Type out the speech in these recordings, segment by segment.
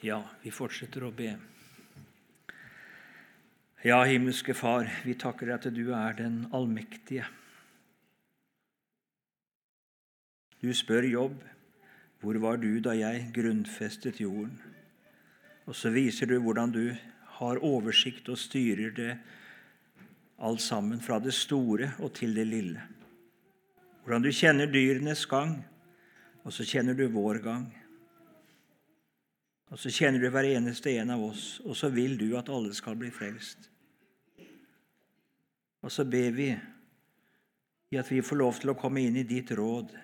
Ja, vi fortsetter å be. Ja, himmelske Far, vi takker deg at du er den allmektige. Du spør Jobb, hvor var du da jeg grunnfestet jorden? Og så viser du hvordan du har oversikt og styrer det alt sammen, fra det store og til det lille. Hvordan du kjenner dyrenes gang, og så kjenner du vår gang. Og så kjenner du hver eneste en av oss, og så vil du at alle skal bli frelst. Og så ber vi i at vi får lov til å komme inn i ditt råd,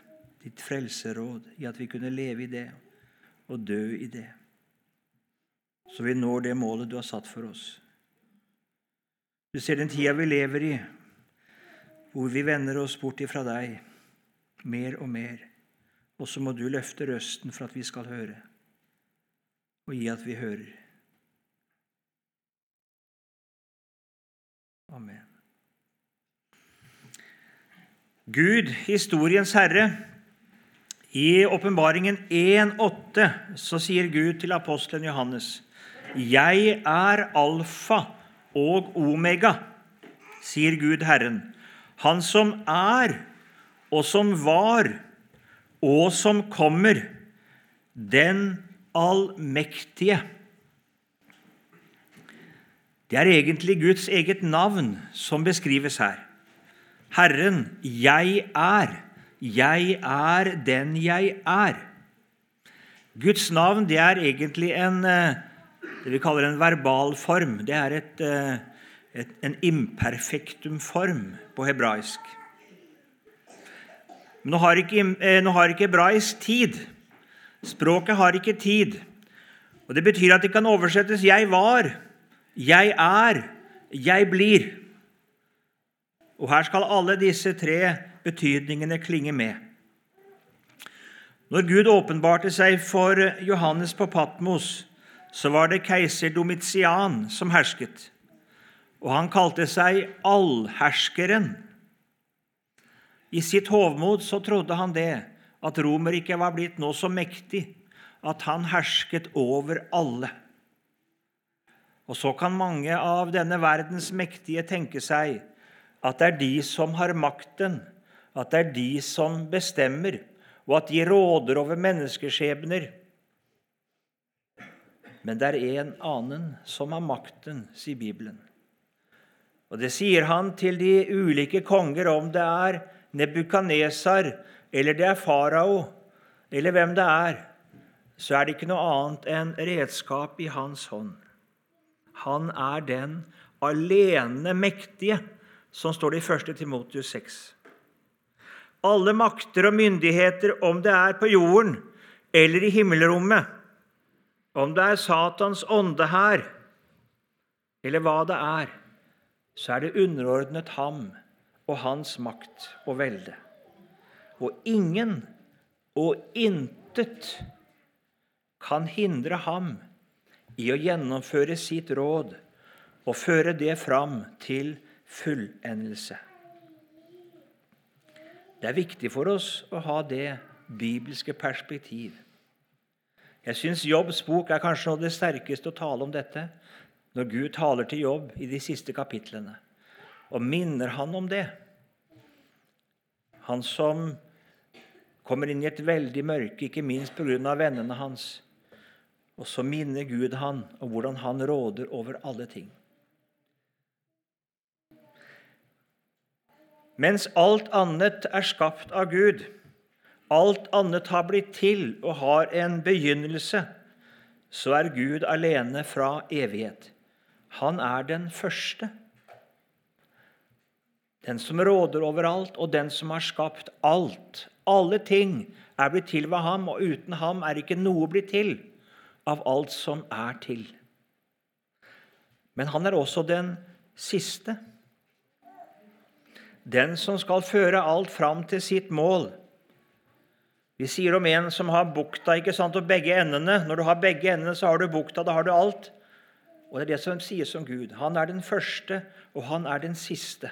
ditt frelseråd, i at vi kunne leve i det og dø i det, så vi når det målet du har satt for oss. Du ser den tida vi lever i, hvor vi vender oss bort ifra deg mer og mer, og så må du løfte røsten for at vi skal høre og gi at vi hører. Amen. Gud, historiens herre, i åpenbaringen 1,8 så sier Gud til apostelen Johannes.: Jeg er alfa og omega, sier Gud Herren, Han som er, og som var, og som kommer, den allmektige. Det er egentlig Guds eget navn som beskrives her. Herren, jeg er. Jeg er den jeg er. Guds navn det er egentlig en, eh, det vi kaller en verbal form. Det er et, eh, et, en imperfektumform på hebraisk. Nå har, ikke, eh, nå har ikke hebraisk tid. Språket har ikke tid. Og Det betyr at det kan oversettes 'jeg var', 'jeg er', 'jeg blir'. Og Her skal alle disse tre betydningene klinge med. Når Gud åpenbarte seg for Johannes på Patmos, så var det keiser Domitian som hersket. Og han kalte seg allherskeren. I sitt hovmod så trodde han det at Romerriket var blitt nå så mektig at han hersket over alle. Og så kan mange av denne verdens mektige tenke seg at det er de som har makten, at det er de som bestemmer, og at de råder over menneskeskjebner. Men det er en annen som har makten, sier Bibelen. Og Det sier han til de ulike konger, om det er Nebukanesar eller det er farao, eller hvem det er, så er det ikke noe annet enn redskap i hans hånd. Han er den alene mektige, som står det i 1. Timotius 6. Alle makter og myndigheter, om det er på jorden eller i himmelrommet, om det er Satans ånde her, eller hva det er, så er det underordnet ham og hans makt og velde. Og ingen og intet kan hindre ham i å gjennomføre sitt råd og føre det fram til fullendelse. Det er viktig for oss å ha det bibelske perspektiv. Jeg syns Jobbs bok er kanskje noe av det sterkeste å tale om dette, når Gud taler til Jobb i de siste kapitlene, og minner han om det. Han som kommer inn i et veldig mørke, ikke minst pga. vennene hans. Og så minner Gud han om hvordan han råder over alle ting. Mens alt annet er skapt av Gud, alt annet har blitt til og har en begynnelse, så er Gud alene fra evighet. Han er den første. Den som råder over alt, og den som har skapt alt. Alle ting er blitt til ved ham, og uten ham er ikke noe blitt til av alt som er til. Men han er også den siste. Den som skal føre alt fram til sitt mål. Vi sier om en som har bukta ikke sant, og begge endene. Når du har begge endene, så har du bukta. Da har du alt. Og Det er det som sies om Gud. Han er den første, og han er den siste.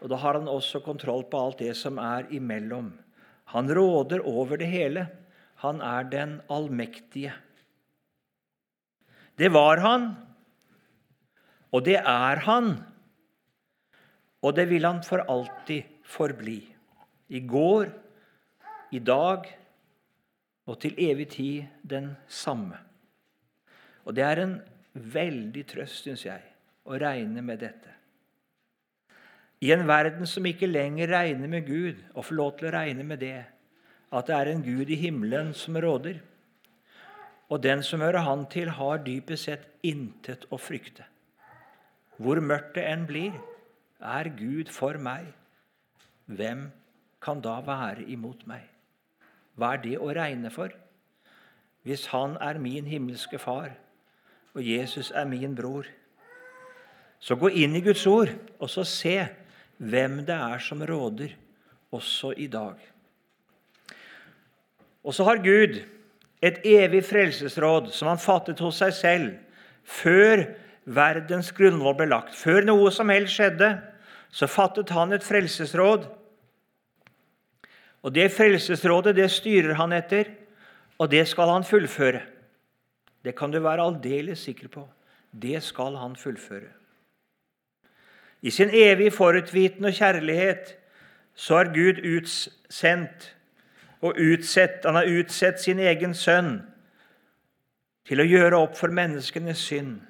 Og da har han også kontroll på alt det som er imellom. Han råder over det hele. Han er den allmektige. Det var han, og det er han, og det vil han for alltid forbli. I går, i dag og til evig tid den samme. Og det er en veldig trøst, syns jeg, å regne med dette. I en verden som ikke lenger regner med Gud, og får lov til å regne med det, at det er en Gud i himmelen som råder. Og den som hører Han til, har dypest sett intet å frykte. Hvor mørkt det enn blir, er Gud for meg. Hvem kan da være imot meg? Hva er det å regne for? Hvis Han er min himmelske far, og Jesus er min bror. Så gå inn i Guds ord og så se hvem det er som råder, også i dag. Og så har Gud et evig frelsesråd som han fattet hos seg selv før verdens grunnvoll ble lagt. Før noe som helst skjedde, så fattet han et frelsesråd. Og Det frelsesrådet det styrer han etter, og det skal han fullføre. Det kan du være aldeles sikker på. Det skal han fullføre. I sin evige forutviten og kjærlighet så har Gud utsendt og utsett, han har utsett sin egen sønn til å gjøre opp for menneskenes synd.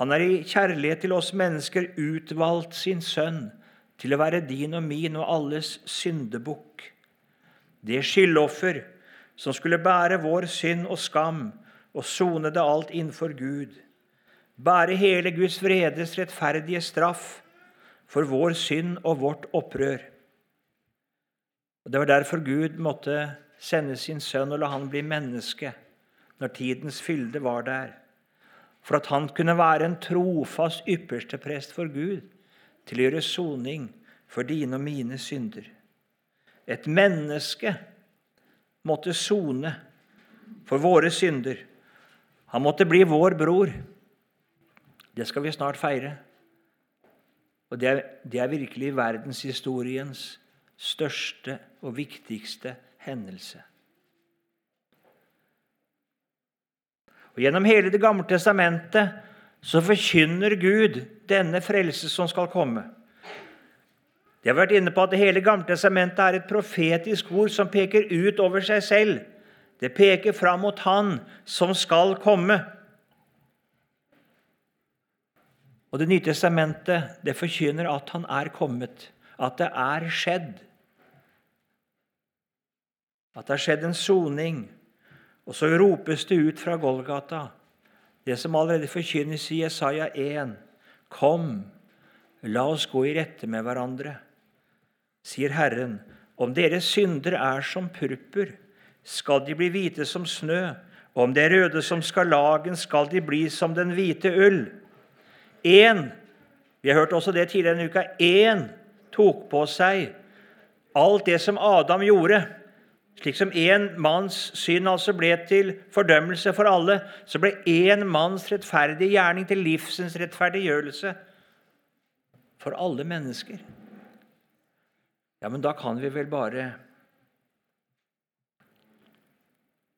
Han har i kjærlighet til oss mennesker utvalgt sin sønn til å være din og min og alles syndebukk. Det skyldoffer som skulle bære vår synd og skam og sone det alt innenfor Gud. Bære hele Guds vredes rettferdige straff for vår synd og vårt opprør. Og Det var derfor Gud måtte sende sin sønn og la han bli menneske når tidens fylde var der, for at han kunne være en trofast yppersteprest for Gud til å gjøre soning for dine og mine synder. Et menneske måtte sone for våre synder han måtte bli vår bror. Det skal vi snart feire. Og det er, det er virkelig verdenshistoriens største og viktigste hendelse. Og Gjennom hele Det gamle testamentet så forkynner Gud denne frelse som skal komme. De har vært inne på at Hele Gamle testamentet er et profetisk ord som peker ut over seg selv det peker fram mot Han som skal komme. Og Det nye testamentet det forkynner at han er kommet, at det er skjedd. At det har skjedd en soning. Og så ropes det ut fra Golgata, det som allerede forkynnes i Jesaja 1. Kom, la oss gå i rette med hverandre, sier Herren. Om deres synder er som purpur, skal de bli hvite som snø. Om de er røde som skarlagen, skal de bli som den hvite ull. Én vi har hørt også det tidligere denne uka, én tok på seg alt det som Adam gjorde. Slik som én manns synd altså ble til fordømmelse for alle, så ble én manns rettferdige gjerning til livsens rettferdiggjørelse for alle mennesker. Ja, men da kan vi vel bare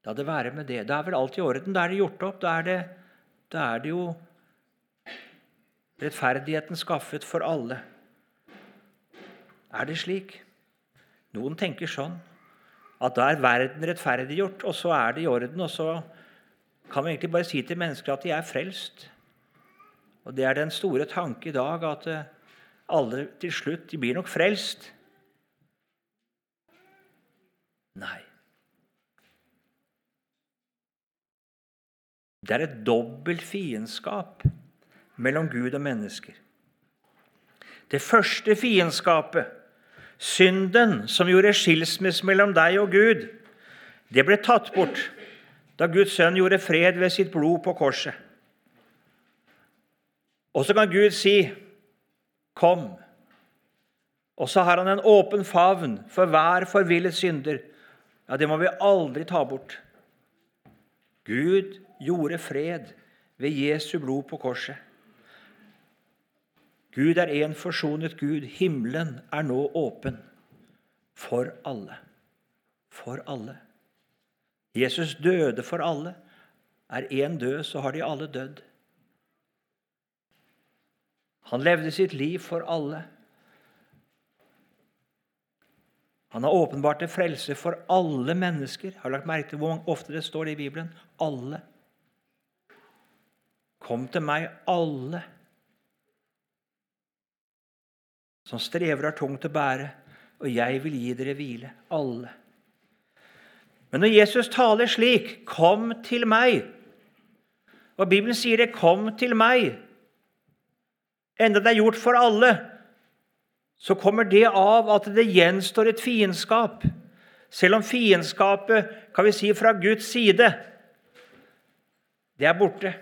La det være med det. Det er vel alt i orden. Da er det gjort opp. Da er det, da er det jo rettferdigheten skaffet for alle. Er det slik? Noen tenker sånn. At da er verden rettferdiggjort, og så er det i orden. Og så kan vi egentlig bare si til mennesker at de er frelst. Og det er den store tanke i dag at eh, alle til slutt de blir nok frelst. Nei. Det er et dobbelt fiendskap mellom Gud og mennesker. Det første fiendskapet, synden som gjorde skilsmisse mellom deg og Gud, det ble tatt bort da Guds sønn gjorde fred ved sitt blod på korset. Og så kan Gud si, 'Kom'. Og så har han en åpen favn for hver forvillet synder. Ja, Det må vi aldri ta bort. Gud gjorde fred ved Jesu blod på korset. Gud er en forsonet Gud. Himmelen er nå åpen for alle. For alle. Jesus døde for alle. Er én død, så har de alle dødd. Han levde sitt liv for alle. Han har åpenbart til frelse for alle mennesker. Har lagt merke til hvor ofte det står det i Bibelen? Alle. Kom til meg, alle som strever og har tungt å bære, og jeg vil gi dere hvile. Alle. Men når Jesus taler slik 'Kom til meg' Og Bibelen sier det 'Kom til meg', enda det er gjort for alle, så kommer det av at det gjenstår et fiendskap. Selv om fiendskapet kan vi si fra Guds side det er borte.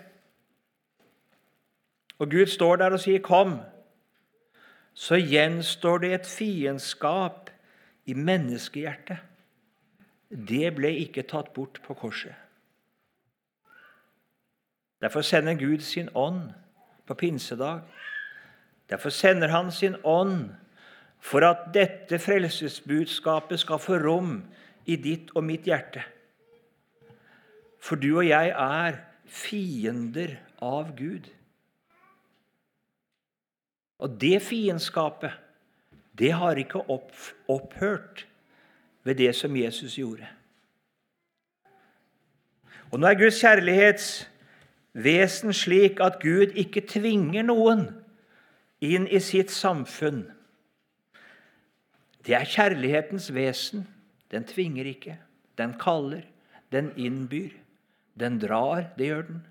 Og Gud står der og sier 'kom', så gjenstår det et fiendskap i menneskehjertet. Det ble ikke tatt bort på korset. Derfor sender Gud sin ånd på pinsedag. Derfor sender han sin ånd for at dette frelsesbudskapet skal få rom i ditt og mitt hjerte. For du og jeg er fiender av Gud. Og det fiendskapet, det har ikke opphørt ved det som Jesus gjorde. Og nå er Guds kjærlighetsvesen slik at Gud ikke tvinger noen inn i sitt samfunn. Det er kjærlighetens vesen. Den tvinger ikke. Den kaller. Den innbyr. Den drar. Det gjør den.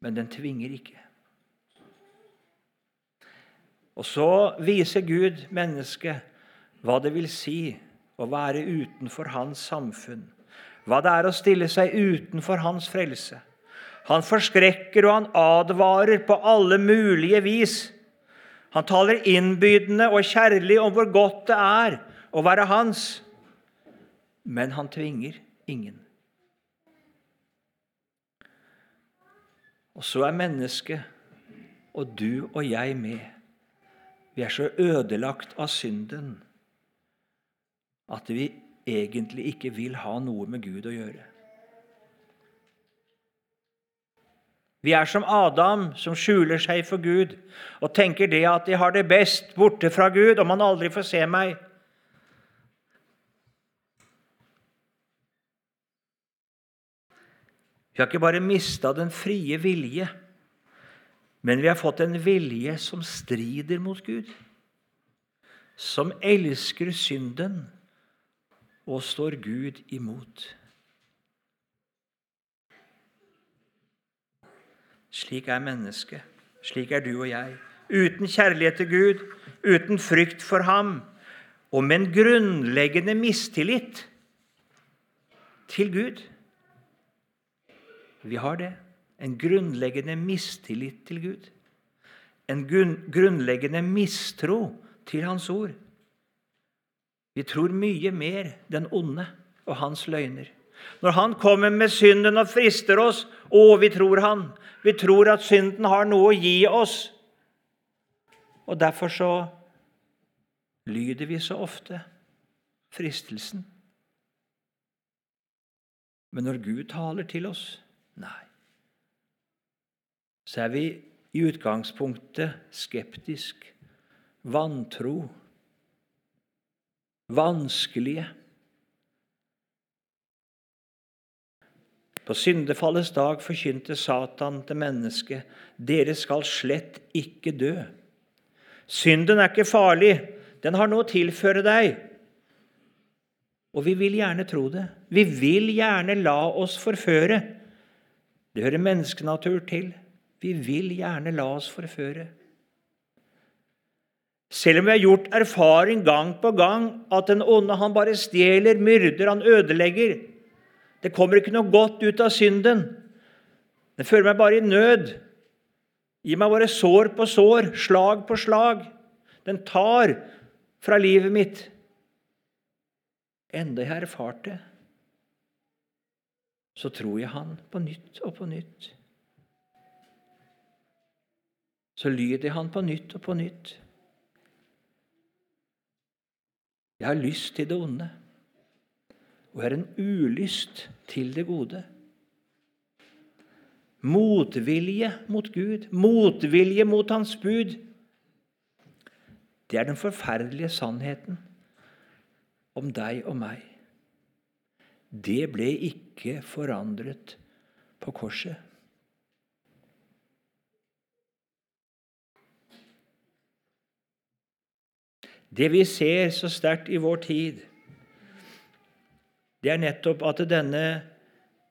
Men den tvinger ikke. Og så viser Gud mennesket hva det vil si å være utenfor hans samfunn, hva det er å stille seg utenfor hans frelse. Han forskrekker og han advarer på alle mulige vis. Han taler innbydende og kjærlig om hvor godt det er å være hans. Men han tvinger ingen. Og så er mennesket og du og jeg med. Vi er så ødelagt av synden at vi egentlig ikke vil ha noe med Gud å gjøre. Vi er som Adam, som skjuler seg for Gud og tenker det at de har det best borte fra Gud om han aldri får se meg. Vi har ikke bare mista den frie vilje, men vi har fått en vilje som strider mot Gud, som elsker synden og står Gud imot. Slik er mennesket. Slik er du og jeg. Uten kjærlighet til Gud, uten frykt for ham, og med en grunnleggende mistillit til Gud. Vi har det. En grunnleggende mistillit til Gud. En grunnleggende mistro til Hans ord. Vi tror mye mer den onde og hans løgner. Når han kommer med synden og frister oss, å, vi tror han. Vi tror at synden har noe å gi oss. Og derfor så lyder vi så ofte fristelsen. Men når Gud taler til oss nei. Så er vi i utgangspunktet skeptisk, vantro vanskelige. På syndefallets dag forkynte Satan til mennesket dere skal slett ikke dø. Synden er ikke farlig, den har noe å tilføre deg. Og vi vil gjerne tro det. Vi vil gjerne la oss forføre. Det hører menneskenatur til. Vi vil gjerne la oss forføre. Selv om vi har gjort erfaring gang på gang at den onde han bare stjeler, myrder, han ødelegger. Det kommer ikke noe godt ut av synden. Den fører meg bare i nød. Gi meg bare sår på sår, slag på slag. Den tar fra livet mitt. Enda jeg har erfart det, så tror jeg Han på nytt og på nytt. Så lyder Han på nytt og på nytt. Jeg har lyst til det onde, og jeg har en ulyst til det gode. motvilje mot Gud, motvilje mot Hans bud. Det er den forferdelige sannheten om deg og meg. Det ble ikke forandret på korset. Det vi ser så sterkt i vår tid, det er nettopp at denne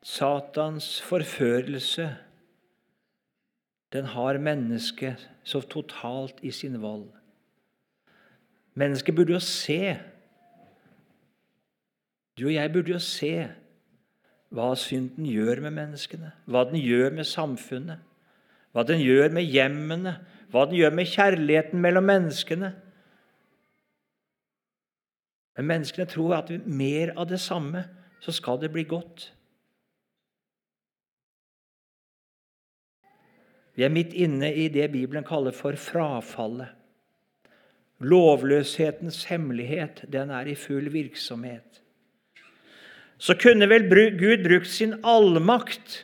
Satans forførelse den har mennesket så totalt i sin vold. Mennesket burde jo se Du og jeg burde jo se hva synden gjør med menneskene, hva den gjør med samfunnet, hva den gjør med hjemmene, hva den gjør med kjærligheten mellom menneskene. Men menneskene tror at mer av det samme, så skal det bli godt. Vi er midt inne i det Bibelen kaller for frafallet. Lovløshetens hemmelighet, den er i full virksomhet. Så kunne vel Gud brukt sin allmakt,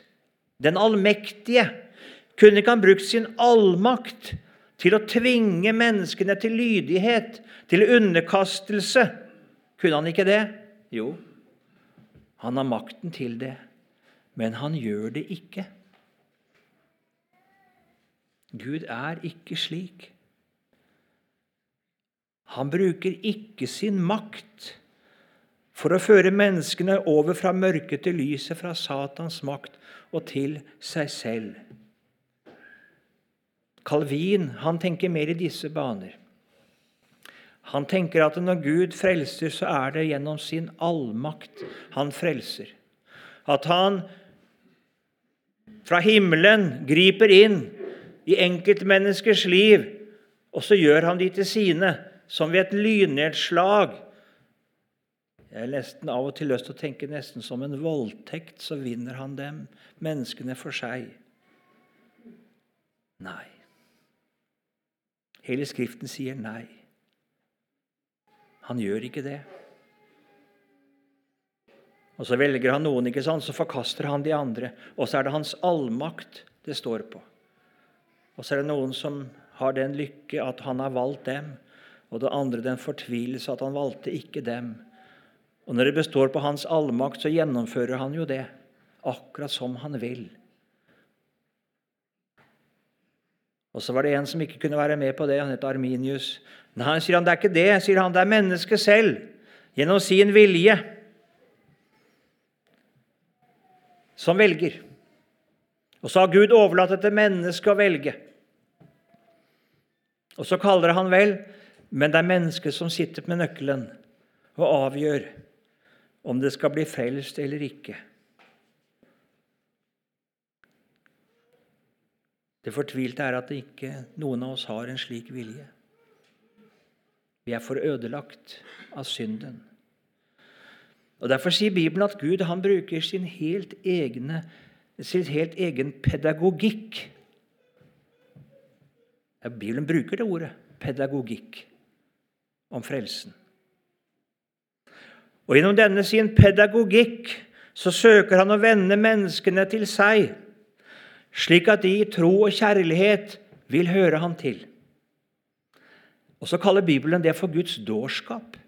den allmektige, kunne ikke han brukt sin allmakt til å tvinge menneskene til lydighet, til underkastelse, kunne han ikke det? Jo, han har makten til det, men han gjør det ikke. Gud er ikke slik. Han bruker ikke sin makt for å føre menneskene over fra mørket til lyset, fra Satans makt og til seg selv. Calvin han tenker mer i disse baner. Han tenker at når Gud frelser, så er det gjennom sin allmakt han frelser. At han fra himmelen griper inn i enkeltmenneskers liv, og så gjør han de til sine, som ved et lynnedslag. Jeg har nesten av og til lyst til å tenke nesten som en voldtekt, så vinner han dem, menneskene for seg. Nei. Hele Skriften sier nei. Han gjør ikke det. Og Så velger han noen, ikke sant? så forkaster han de andre. Og så er det hans allmakt det står på. Og så er det noen som har den lykke at han har valgt dem, og det andre den fortvilelse at han valgte ikke dem. Og Når det består på hans allmakt, så gjennomfører han jo det, akkurat som han vil. Og så var det en som ikke kunne være med på det. Han het Arminius. Nei, sier han, det er ikke det. sier han, Det er mennesket selv, gjennom sin vilje, som velger. Og så har Gud overlatt det til mennesket å velge. Og så kaller han vel, men det er mennesket som sitter med nøkkelen og avgjør om det skal bli frelst eller ikke. Det fortvilte er at ikke noen av oss har en slik vilje. Vi er for ødelagt av synden. Og Derfor sier Bibelen at Gud han bruker sin helt, egne, sin helt egen pedagogikk. Ja, Bibelen bruker det ordet pedagogikk om frelsen. Og Gjennom denne sin pedagogikk så søker han å vende menneskene til seg slik at de i tro og kjærlighet vil høre han til. Og Så kaller Bibelen det for Guds dårskap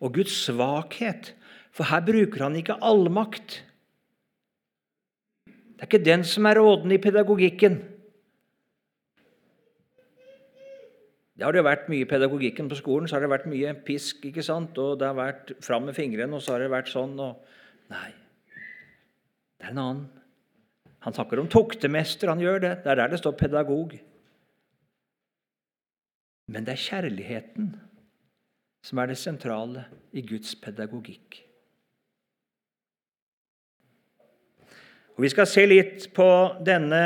og Guds svakhet. For her bruker han ikke allmakt. Det er ikke den som er rådende i pedagogikken. Det har det vært mye i pedagogikken på skolen. Så har det vært mye pisk, ikke sant? og det har vært fram med fingrene, og så har det vært sånn. og Nei, det er en annen. Han snakker om toktemester. han gjør det. Det er der det står pedagog. Men det er kjærligheten som er det sentrale i Guds pedagogikk. Og Vi skal se litt på denne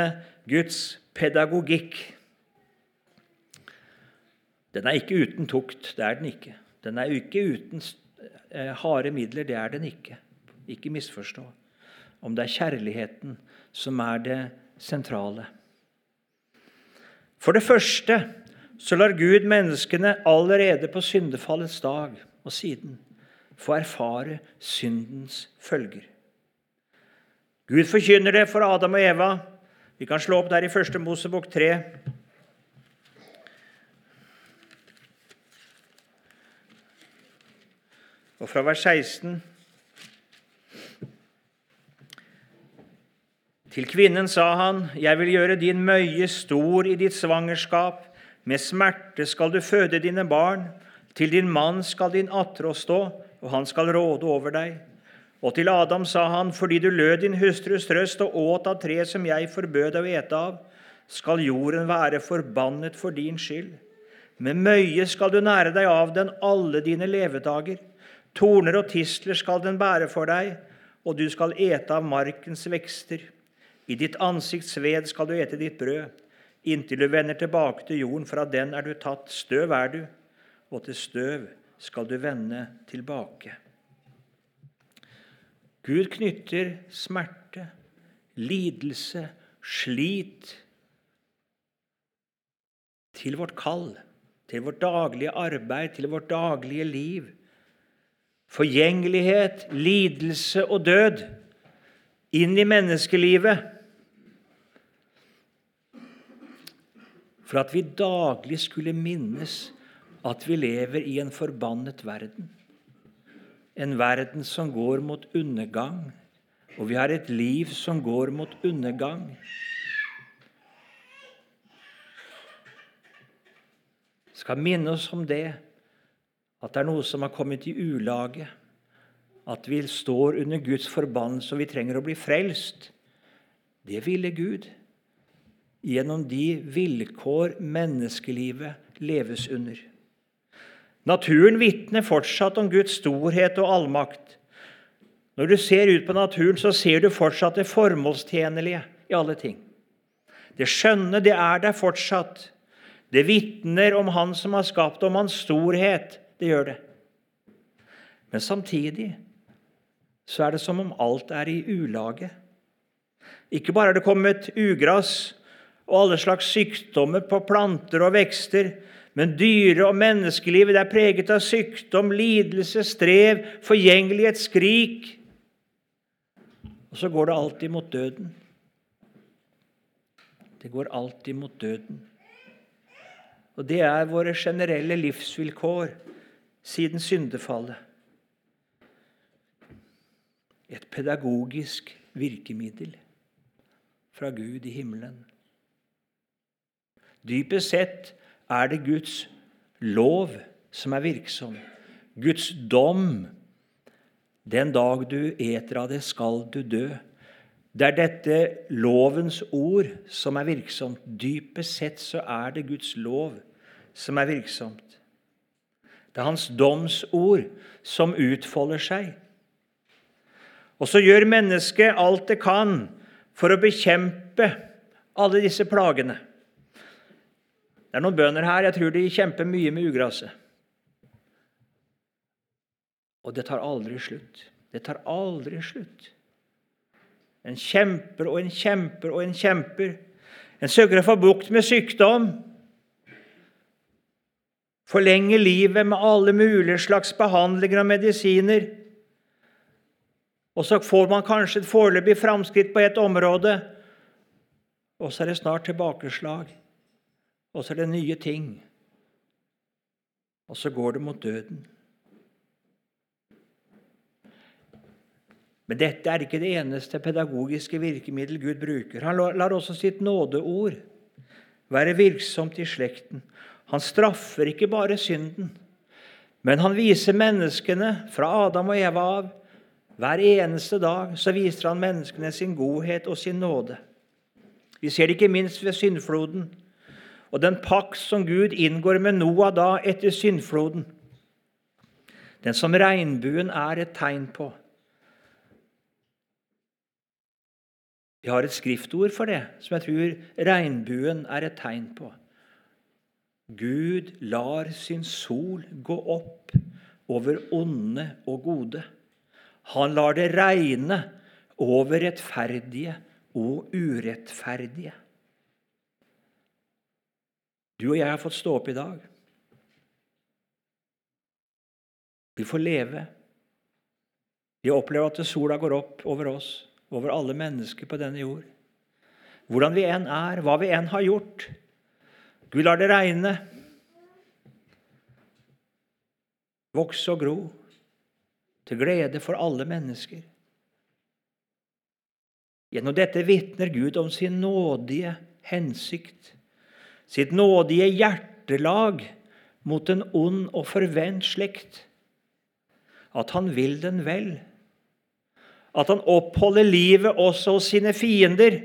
Guds pedagogikk. Den er ikke uten tukt. Det er den ikke. Den er ikke uten eh, harde midler. Det er den ikke. Ikke misforstå. Om det er kjærligheten som er det sentrale. For det første så lar Gud menneskene allerede på syndefallets dag og siden få erfare syndens følger. Gud forkynner det for Adam og Eva. Vi kan slå opp der i første Mosebok 3. Og fra vers 16 Til kvinnen sa han, Jeg vil gjøre din møye stor i ditt svangerskap. Med smerte skal du føde dine barn. Til din mann skal din attrå stå, og han skal råde over deg. Og til Adam sa han, fordi du lød din hustrus røst og åt av treet som jeg forbød deg å ete av, skal jorden være forbannet for din skyld. Med møye skal du nære deg av den alle dine levedager. Torner og tisler skal den bære for deg, og du skal ete av markens vekster. I ditt ansikts ved skal du ete ditt brød, inntil du vender tilbake til jorden, fra den er du tatt. Støv er du, og til støv skal du vende tilbake. Gud knytter smerte, lidelse, slit til vårt kall, til vårt daglige arbeid, til vårt daglige liv. Forgjengelighet, lidelse og død inn i menneskelivet. For at vi daglig skulle minnes at vi lever i en forbannet verden. En verden som går mot undergang, og vi har et liv som går mot undergang. Skal minne oss om det, at det er noe som har kommet i ulage at vi står under Guds forbannelse og vi trenger å bli frelst. Det ville Gud gjennom de vilkår menneskelivet leves under. Naturen vitner fortsatt om Guds storhet og allmakt. Når du ser ut på naturen, så ser du fortsatt det formålstjenlige i alle ting. Det skjønne, det er der fortsatt. Det vitner om Han som har skapt, om Hans storhet. Det gjør det. Men samtidig så er det som om alt er i ulage. Ikke bare er det kommet ugras og alle slags sykdommer på planter og vekster, men dyre- og menneskelivet er preget av sykdom, lidelse, strev, forgjengelighet, skrik. Og så går det alltid mot døden. Det går alltid mot døden. Og det er våre generelle livsvilkår siden syndefallet et pedagogisk virkemiddel fra Gud i himmelen. Dypest sett er det Guds lov som er virksom. Guds dom. Den dag du eter av det, skal du dø. Det er dette lovens ord som er virksomt. Dypest sett så er det Guds lov som er virksomt. Det er hans domsord som utfolder seg og så gjør mennesket alt det kan for å bekjempe alle disse plagene. Det er noen bønder her. Jeg tror de kjemper mye med ugraset. Og det tar aldri slutt. Det tar aldri slutt. En kjemper og en kjemper og en kjemper. En søker å få bukt med sykdom. Forlenge livet med alle mulige slags behandlinger og medisiner. Og så får man kanskje et foreløpig framskritt på et område, og så er det snart tilbakeslag. Og så er det nye ting. Og så går det mot døden. Men dette er ikke det eneste pedagogiske virkemiddel Gud bruker. Han lar også sitt nådeord være virksomt i slekten. Han straffer ikke bare synden, men han viser menneskene fra Adam og Eva av hver eneste dag så viser han menneskene sin godhet og sin nåde. Vi ser det ikke minst ved syndfloden og den pakt som Gud inngår med Noah da etter syndfloden. Den som regnbuen er et tegn på. Vi har et skriftord for det, som jeg tror regnbuen er et tegn på. Gud lar sin sol gå opp over onde og gode. Han lar det regne over rettferdige og urettferdige. Du og jeg har fått stå opp i dag. Vi får leve. Vi opplever at sola går opp over oss. over alle mennesker på denne jord. Hvordan vi enn er, hva vi enn har gjort. Gud lar det regne. Vokse og gro til glede for alle mennesker. Gjennom dette vitner Gud om sin nådige hensikt, sitt nådige hjertelag mot en ond og forvent slekt. At han vil den vel. At han oppholder livet også hos sine fiender.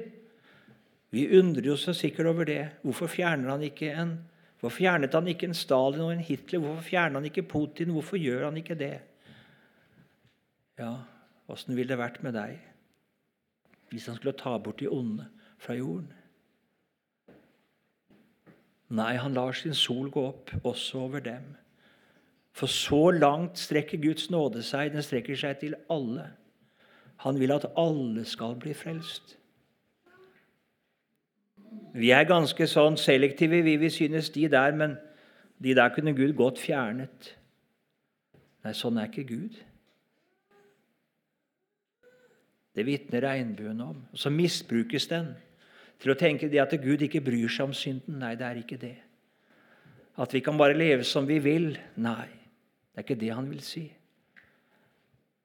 Vi undrer oss sikkert over det. Hvorfor fjerner han ikke en Hvorfor fjernet han ikke en Stalin og en Hitler? Hvorfor fjerner han ikke Putin? Hvorfor gjør han ikke det? Ja, åssen ville det vært med deg hvis han skulle ta bort de onde fra jorden? Nei, han lar sin sol gå opp også over dem. For så langt strekker Guds nåde seg. Den strekker seg til alle. Han vil at alle skal bli frelst. Vi er ganske sånn selektive, vi. Vi synes de der, men de der kunne Gud godt fjernet. Nei, sånn er ikke Gud. Det vitner regnbuen om. Og så misbrukes den til å tenke det at Gud ikke bryr seg om synden. Nei, det er ikke det. At vi kan bare leve som vi vil. Nei, det er ikke det han vil si.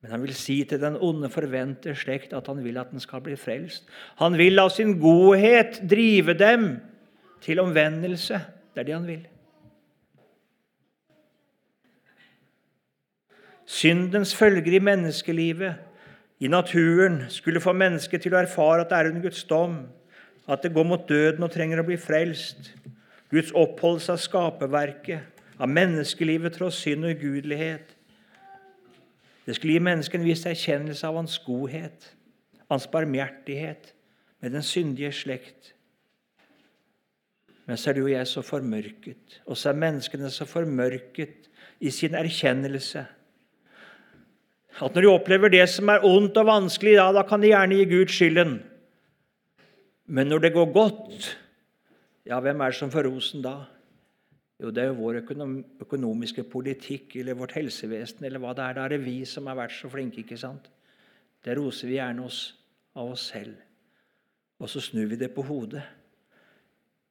Men han vil si til den onde, forvente slekt at han vil at den skal bli frelst. Han vil av sin godhet drive dem til omvendelse. Det er det han vil. Syndens følger i menneskelivet, i naturen, skulle få mennesket til å erfare at det er under Guds dom, at det går mot døden og trenger å bli frelst. Guds oppholdelse av skaperverket, av menneskelivet tross synd og ugudelighet det skulle gi mennesket en viss erkjennelse av hans godhet, hans barmhjertighet med den syndige slekt. Men så er du og jeg så formørket, og så er menneskene så formørket i sin erkjennelse. At når de opplever det som er ondt og vanskelig, ja, da kan de gjerne gi Gud skylden. Men når det går godt, ja, hvem er det som får rosen da? Jo, det er jo vår økonomiske politikk eller vårt helsevesen eller hva det er. Da er det vi som har vært så flinke. ikke sant? Det roser vi gjerne oss av oss selv. Og så snur vi det på hodet.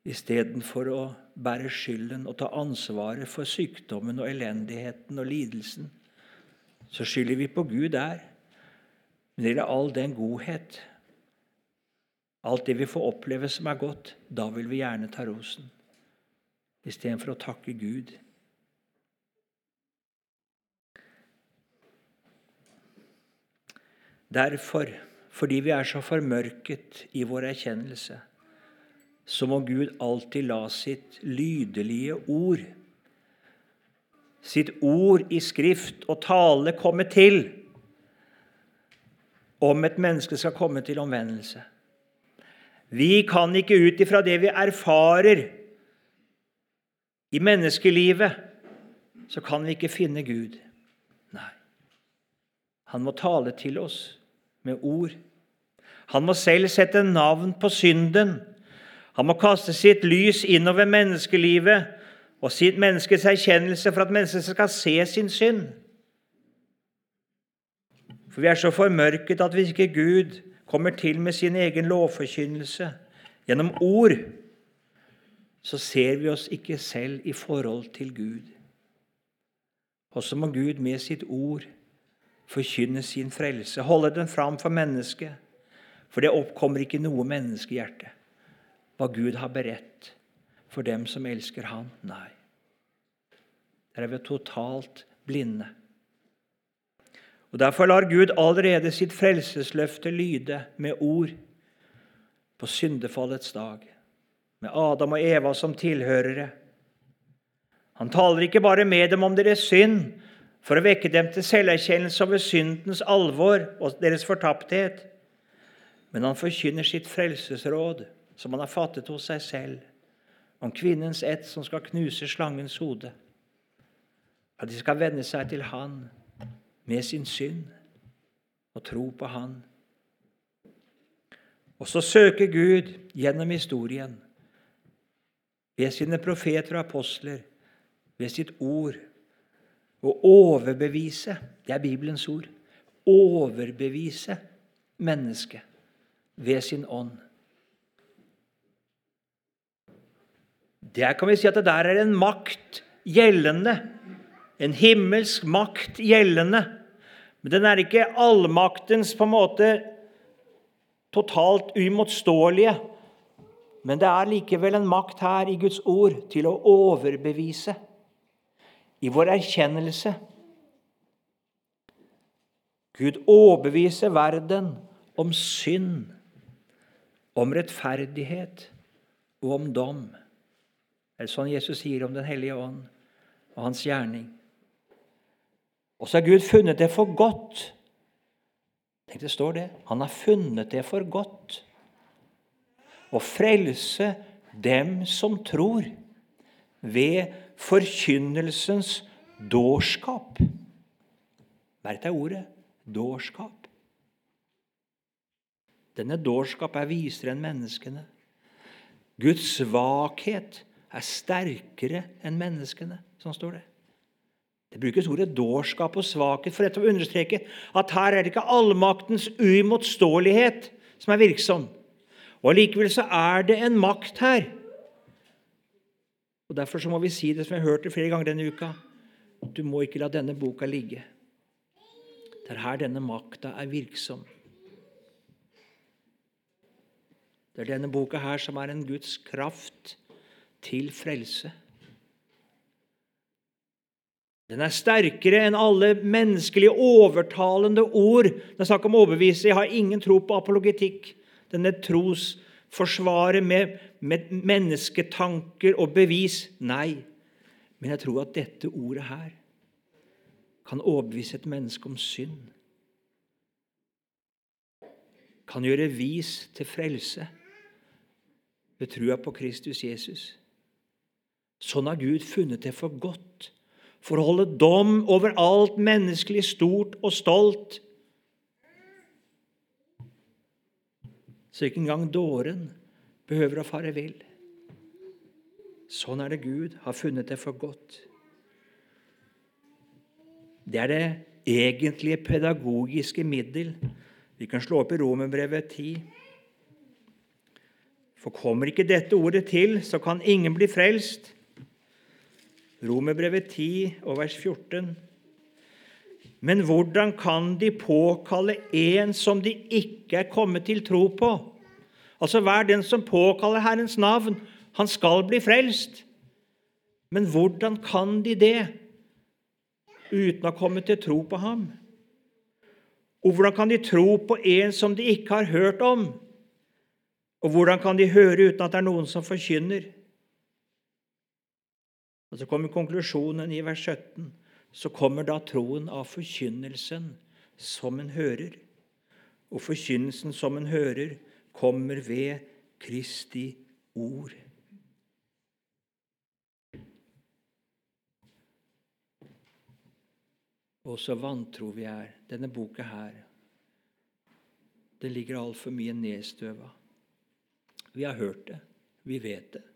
Istedenfor å bære skylden og ta ansvaret for sykdommen og elendigheten og lidelsen, så skylder vi på Gud der. Men det gjelder all den godhet, alt det vi får oppleve som er godt, da vil vi gjerne ta rosen istedenfor å takke Gud. Derfor, fordi vi er så formørket i vår erkjennelse, så må Gud alltid la sitt lydelige ord, sitt ord i skrift og tale, komme til om et menneske skal komme til omvendelse. Vi kan ikke ut ifra det vi erfarer, i menneskelivet så kan vi ikke finne Gud. Nei. Han må tale til oss med ord. Han må selv sette navn på synden. Han må kaste sitt lys innover menneskelivet og sitt menneskets erkjennelse for at mennesket skal se sin synd. For vi er så formørket at hvis ikke Gud kommer til med sin egen lovforkynnelse gjennom ord, så ser vi oss ikke selv i forhold til Gud. Og så må Gud med sitt ord forkynne sin frelse, holde den fram for mennesket. For det oppkommer ikke noe menneskehjerte hva Gud har beredt for dem som elsker Han. Nei. Der er vi totalt blinde. Og Derfor lar Gud allerede sitt frelsesløfte lyde med ord på syndefallets dag med Adam og Eva som tilhørere. Han taler ikke bare med dem om deres synd for å vekke dem til selverkjennelse over syndens alvor og deres fortapthet, men han forkynner sitt frelsesråd, som han har fattet hos seg selv, om kvinnens ett som skal knuse slangens hode. At de skal venne seg til Han med sin synd og tro på Han. Og så søker Gud gjennom historien ved sine profeter og apostler, ved sitt ord, å overbevise Det er Bibelens ord. Overbevise mennesket ved sin ånd. Der kan vi si at det der er en makt gjeldende. En himmelsk makt gjeldende. Men den er ikke allmaktens på en måte totalt uimotståelige. Men det er likevel en makt her i Guds ord til å overbevise i vår erkjennelse. Gud overbeviser verden om synd, om rettferdighet og om dom. Det er sånn Jesus sier om Den hellige ånd og hans gjerning. Og så har Gud funnet det for godt. Tenk, det står det. Han har funnet det for godt å frelse dem som tror, ved forkynnelsens dårskap. Merk deg ordet dårskap. Denne dårskap er visere enn menneskene. Guds svakhet er sterkere enn menneskene, sånn står det. Det brukes ordet dårskap og svakhet for dette å understreke at her er det ikke allmaktens uimotståelighet som er virksom. Og Allikevel så er det en makt her. Og Derfor så må vi si det som jeg har hørt det flere ganger denne uka. Du må ikke la denne boka ligge. Det er her denne makta er virksom. Det er denne boka her som er en Guds kraft til frelse. Den er sterkere enn alle menneskelige overtalende ord. Det er snakk om overbevise. Jeg har ingen tro på apologetikk. Denne trosforsvaret med, med mennesketanker og bevis. Nei. Men jeg tror at dette ordet her kan overbevise et menneske om synd. Kan gjøre vis til frelse ved trua på Kristus Jesus. Sånn har Gud funnet det for godt for å holde dom over alt menneskelig stort og stolt. Så ikke engang dåren behøver å fare vill. Sånn er det Gud har funnet det for godt. Det er det egentlige pedagogiske middel. Vi kan slå opp i Romerbrevet 10. For kommer ikke dette ordet til, så kan ingen bli frelst. Romerbrevet 10 og vers 14. Men hvordan kan de påkalle en som de ikke er kommet til tro på? Altså hver den som påkaller Herrens navn, han skal bli frelst. Men hvordan kan de det uten å komme til tro på ham? Og hvordan kan de tro på en som de ikke har hørt om? Og hvordan kan de høre uten at det er noen som forkynner? Og Så kommer konklusjonen i vers 17. Så kommer da troen av forkynnelsen som en hører. Og forkynnelsen som en hører, kommer ved Kristi ord. Og så vantro vi er. Denne boka her, det ligger altfor mye nedstøva. Vi har hørt det. Vi vet det.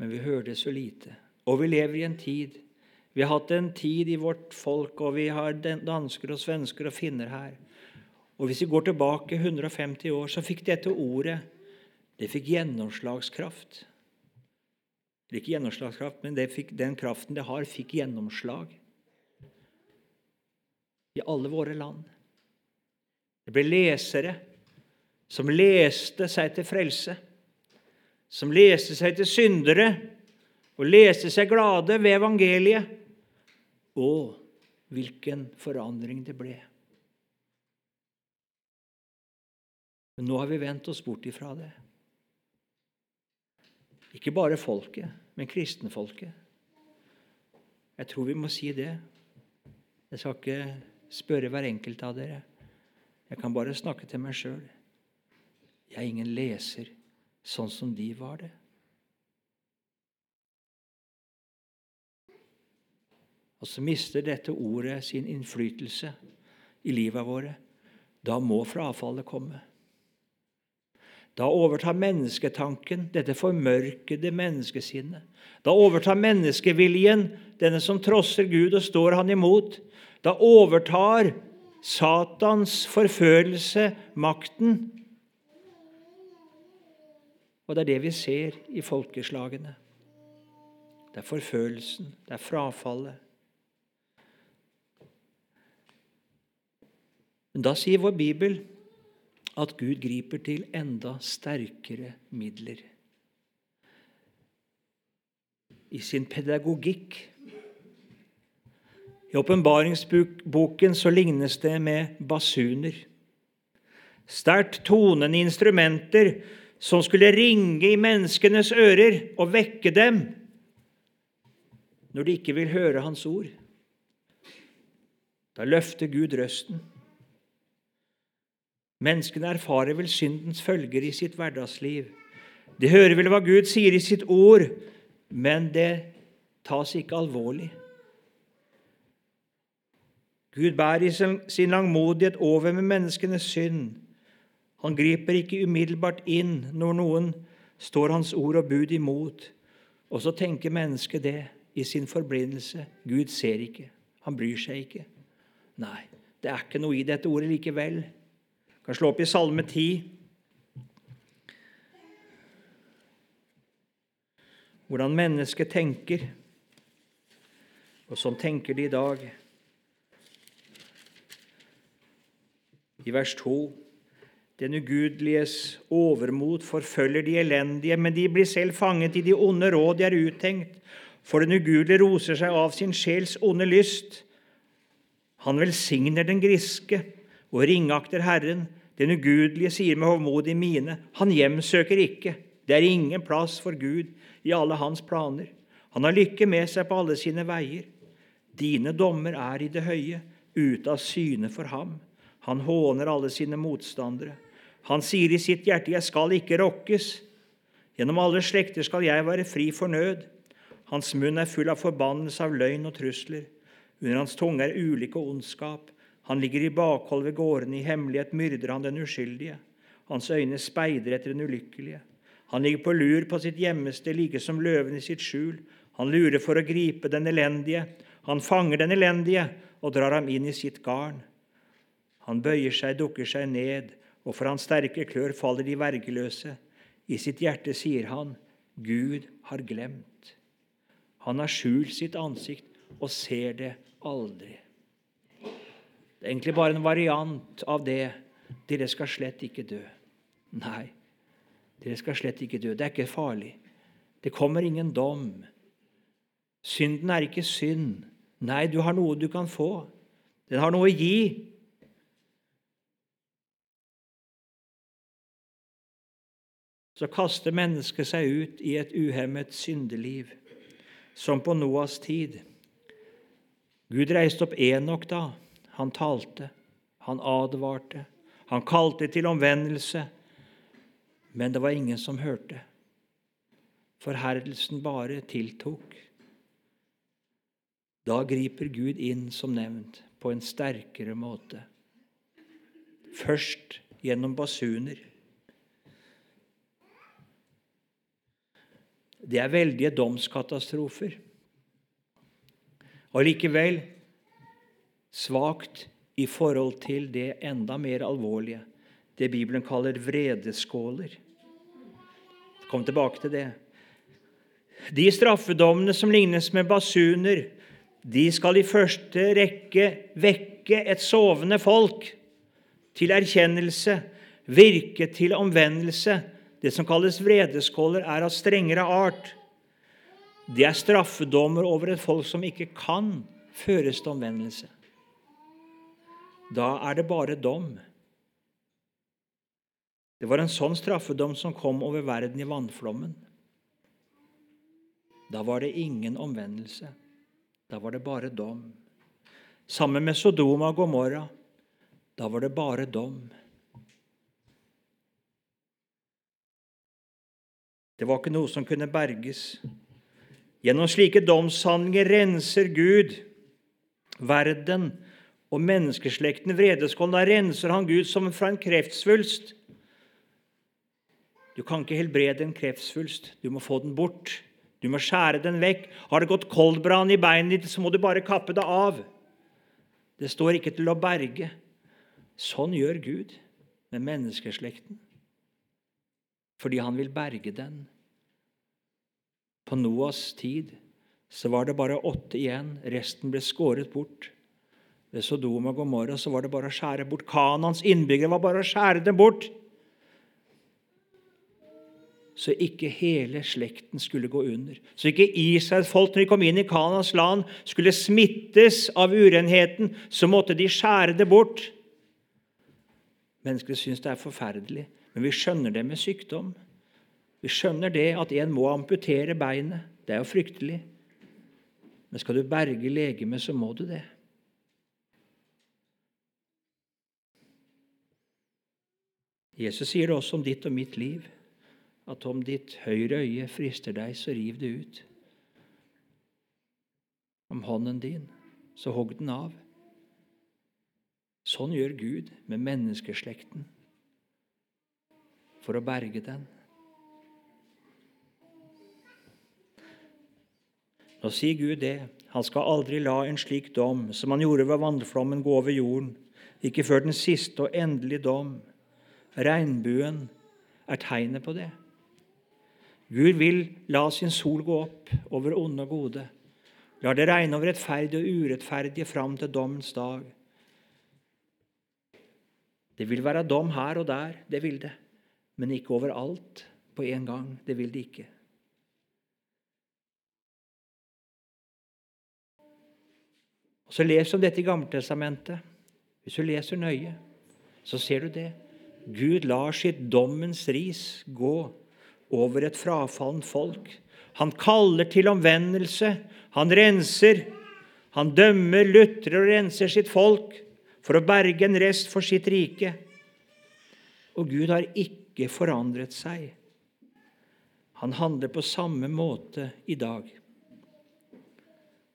Men vi hører det så lite. Og vi lever i en tid Vi har hatt en tid i vårt folk, og vi har dansker og svensker og finner her. Og Hvis vi går tilbake 150 år, så fikk dette ordet det fikk gjennomslagskraft. Ikke gjennomslagskraft, men fikk, den kraften det har, fikk gjennomslag i alle våre land. Det ble lesere som leste seg til frelse som leste seg til syndere og leste seg glade ved evangeliet. Og hvilken forandring det ble. Men nå har vi vendt oss bort ifra det. Ikke bare folket, men kristenfolket. Jeg tror vi må si det. Jeg skal ikke spørre hver enkelt av dere. Jeg kan bare snakke til meg sjøl. Jeg er ingen leser sånn som de var det. Og så mister dette ordet sin innflytelse i livet våre. Da må frafallet komme. Da overtar mennesketanken, dette formørkede menneskesinnet. Da overtar menneskeviljen, denne som trosser Gud og står han imot. Da overtar Satans forførelse makten. Og det er det vi ser i folkeslagene. Det er forfølelsen, det er frafallet. Men da sier vår bibel at Gud griper til enda sterkere midler. I sin pedagogikk. I åpenbaringsboken så lignes det med basuner. Sterkt tonende instrumenter som skulle ringe i menneskenes ører og vekke dem når de ikke vil høre Hans ord. Da løfter Gud røsten. Menneskene erfarer vel syndens følger i sitt hverdagsliv. De hører vel hva Gud sier i sitt ord, men det tas ikke alvorlig. Gud bærer i sin langmodighet over med menneskenes synd. Han griper ikke umiddelbart inn når noen står hans ord og bud imot. Og så tenker mennesket det i sin forblindelse. Gud ser ikke. Han bryr seg ikke. Nei, det er ikke noe i dette ordet likevel kan slå opp i Salme 10. Hvordan mennesket tenker. Og sånn tenker de i dag. I vers 2.: Den ugudeliges overmot forfølger de elendige, men de blir selv fanget i de onde råd de er uttenkt. For den ugudelige roser seg av sin sjels onde lyst. Han velsigner den griske og ringakter Herren. Den ugudelige sier med hovmodig mine, han hjemsøker ikke. Det er ingen plass for Gud i alle hans planer. Han har lykke med seg på alle sine veier. Dine dommer er i det høye, ute av syne for ham. Han håner alle sine motstandere. Han sier i sitt hjerte, 'Jeg skal ikke rokkes'. Gjennom alle slekter skal jeg være fri for nød. Hans munn er full av forbannelse, av løgn og trusler. Under hans tunge er ulykke og ondskap. Han ligger i bakhold ved gårdene, i hemmelighet myrder han den uskyldige. Hans øyne speider etter den ulykkelige. Han ligger på lur på sitt hjemmested, like som løven i sitt skjul. Han lurer for å gripe den elendige. Han fanger den elendige og drar ham inn i sitt garn. Han bøyer seg, dukker seg ned, og for hans sterke klør faller de vergeløse. I sitt hjerte sier han, Gud har glemt. Han har skjult sitt ansikt og ser det aldri. Det er egentlig bare en variant av det. Dere skal slett ikke dø. Nei, dere skal slett ikke dø. Det er ikke farlig. Det kommer ingen dom. Synden er ikke synd. Nei, du har noe du kan få. Den har noe å gi. Så kaster mennesket seg ut i et uhemmet syndeliv, som på Noas tid. Gud reiste opp Enok da. Han talte, han advarte, han kalte til omvendelse. Men det var ingen som hørte. Forherdelsen bare tiltok. Da griper Gud inn, som nevnt, på en sterkere måte. Først gjennom basuner. Det er veldige domskatastrofer. Og likevel svakt i forhold til det enda mer alvorlige, det Bibelen kaller vredeskåler. Kom tilbake til det. De straffedommene som lignes med basuner, de skal i første rekke vekke et sovende folk til erkjennelse, virke til omvendelse. Det som kalles vredeskåler, er av strengere art. Det er straffedommer over et folk som ikke kan føres til omvendelse. Da er det bare dom. Det var en sånn straffedom som kom over verden i vannflommen. Da var det ingen omvendelse. Da var det bare dom. Sammen med Sodoma og Gomorra. Da var det bare dom. Det var ikke noe som kunne berges. Gjennom slike domshandlinger renser Gud verden og menneskeslekten vredeskål. Da renser han Gud som fra en kreftsvulst. Du kan ikke helbrede en kreftsvulst. Du må få den bort. Du må skjære den vekk. Har det gått koldbrann i beinet ditt, så må du bare kappe det av. Det står ikke til å berge. Sånn gjør Gud med menneskeslekten. Fordi han vil berge den. På Noas tid så var det bare åtte igjen. Resten ble skåret bort. Ved Sodoma og Gomorra så var det bare å skjære bort. Kanans innbyggere var bare å skjære dem bort så ikke hele slekten skulle gå under. Så ikke Israels folk, når de kom inn i Kanans land, skulle smittes av urenheten. Så måtte de skjære det bort. Mennesker syns det er forferdelig, men vi skjønner det med sykdom. Vi skjønner det at en må amputere beinet. Det er jo fryktelig. Men skal du berge legemet, så må du det. Jesus sier det også om ditt og mitt liv at om ditt høyre øye frister deg, så riv det ut. Om hånden din, så hogg den av. Sånn gjør Gud med menneskeslekten for å berge den. Nå sier Gud det. Han skal aldri la en slik dom som han gjorde ved vannflommen, gå over jorden, ikke før den siste og endelige dom. Regnbuen er tegnet på det. Gud vil la sin sol gå opp over onde og gode. Lar det regne over rettferdige og urettferdige fram til dommens dag. Det vil være dom her og der, det vil det, men ikke overalt på en gang. Det vil det ikke. Og Så du om dette i Gammeltestamentet. Hvis du leser nøye, så ser du det. Gud lar sitt dommens ris gå over et frafallent folk. Han kaller til omvendelse. Han renser. Han dømmer, lutrer og renser sitt folk for å berge en rest for sitt rike. Og Gud har ikke forandret seg. Han handler på samme måte i dag.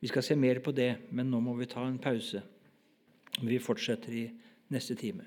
Vi skal se mer på det, men nå må vi ta en pause. Vi fortsetter i neste time.